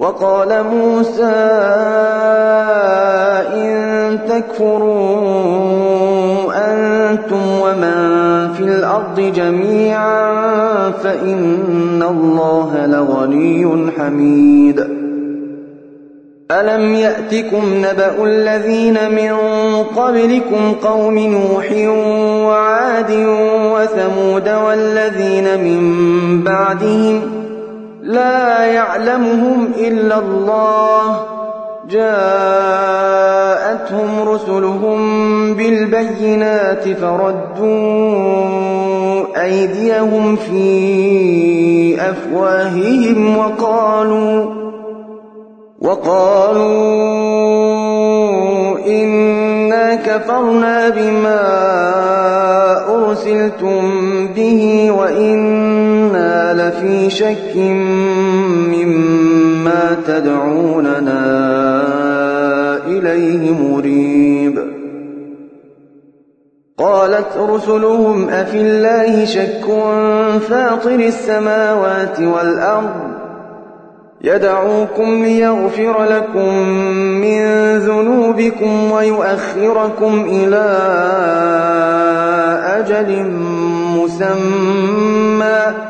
وقال موسى إن تكفروا أنتم ومن في الأرض جميعا فإن الله لغني حميد. ألم يأتكم نبأ الذين من قبلكم قوم نوح وعاد وثمود والذين من بعدهم لا يعلمهم إلا الله. جاءتهم رسلهم بالبينات فردوا أيديهم في أفواههم وقالوا وقالوا إنا كفرنا بما أرسلتم به وإنا لفي شك مما تدعوننا إليه مريب قالت رسلهم أفي الله شك فاطر السماوات والأرض يدعوكم ليغفر لكم من ذنوبكم ويؤخركم إلى أجل مسمى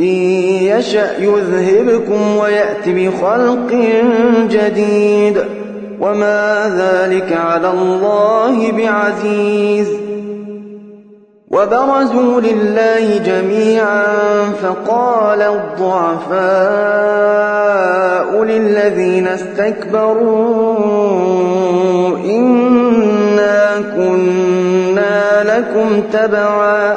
إن يشأ يذهبكم ويأت بخلق جديد. وما ذلك على الله بعزيز. وبرزوا لله جميعا فقال الضعفاء للذين استكبروا إنا كنا لكم تبعا.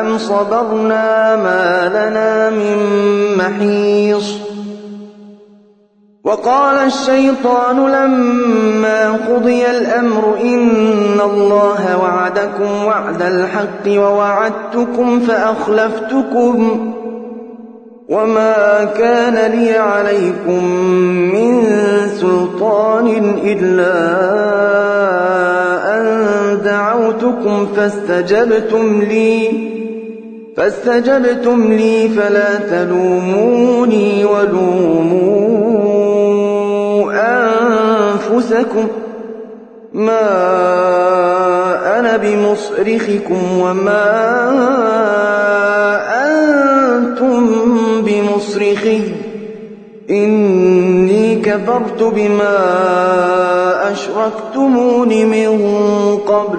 أم صبرنا ما لنا من محيص وقال الشيطان لما قضي الأمر إن الله وعدكم وعد الحق ووعدتكم فأخلفتكم وما كان لي عليكم من سلطان إلا أن دعوتكم فاستجبتم لي فاستجبتم لي فلا تلوموني ولوموا أنفسكم. ما أنا بمصرخكم وما أنتم بمصرخي. إني كفرت بما أشركتمون من قبل.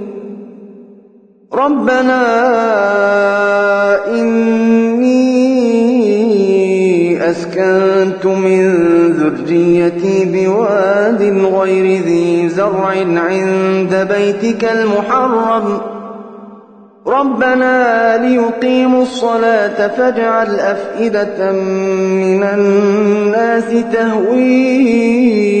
ربنا إني أسكنت من ذريتي بواد غير ذي زرع عند بيتك المحرم. ربنا ليقيموا الصلاة فاجعل أفئدة من الناس تهوي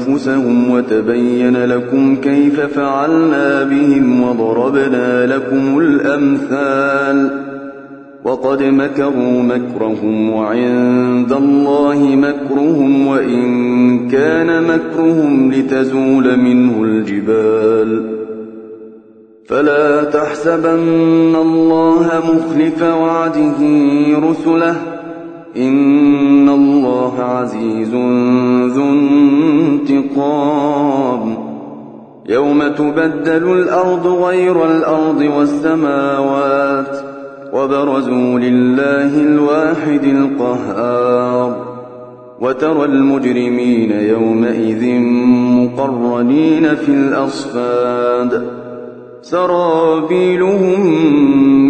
وتبين لكم كيف فعلنا بهم وضربنا لكم الأمثال وقد مكروا مكرهم وعند الله مكرهم وإن كان مكرهم لتزول منه الجبال فلا تحسبن الله مخلف وعده رسله إن الله عزيز ذو انتقام يوم تبدل الأرض غير الأرض والسماوات وبرزوا لله الواحد القهار. وترى المجرمين يومئذ مقرنين في الأصفاد. سرابيلهم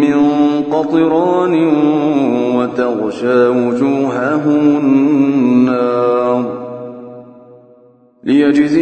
من قطران وتغشى وجوههم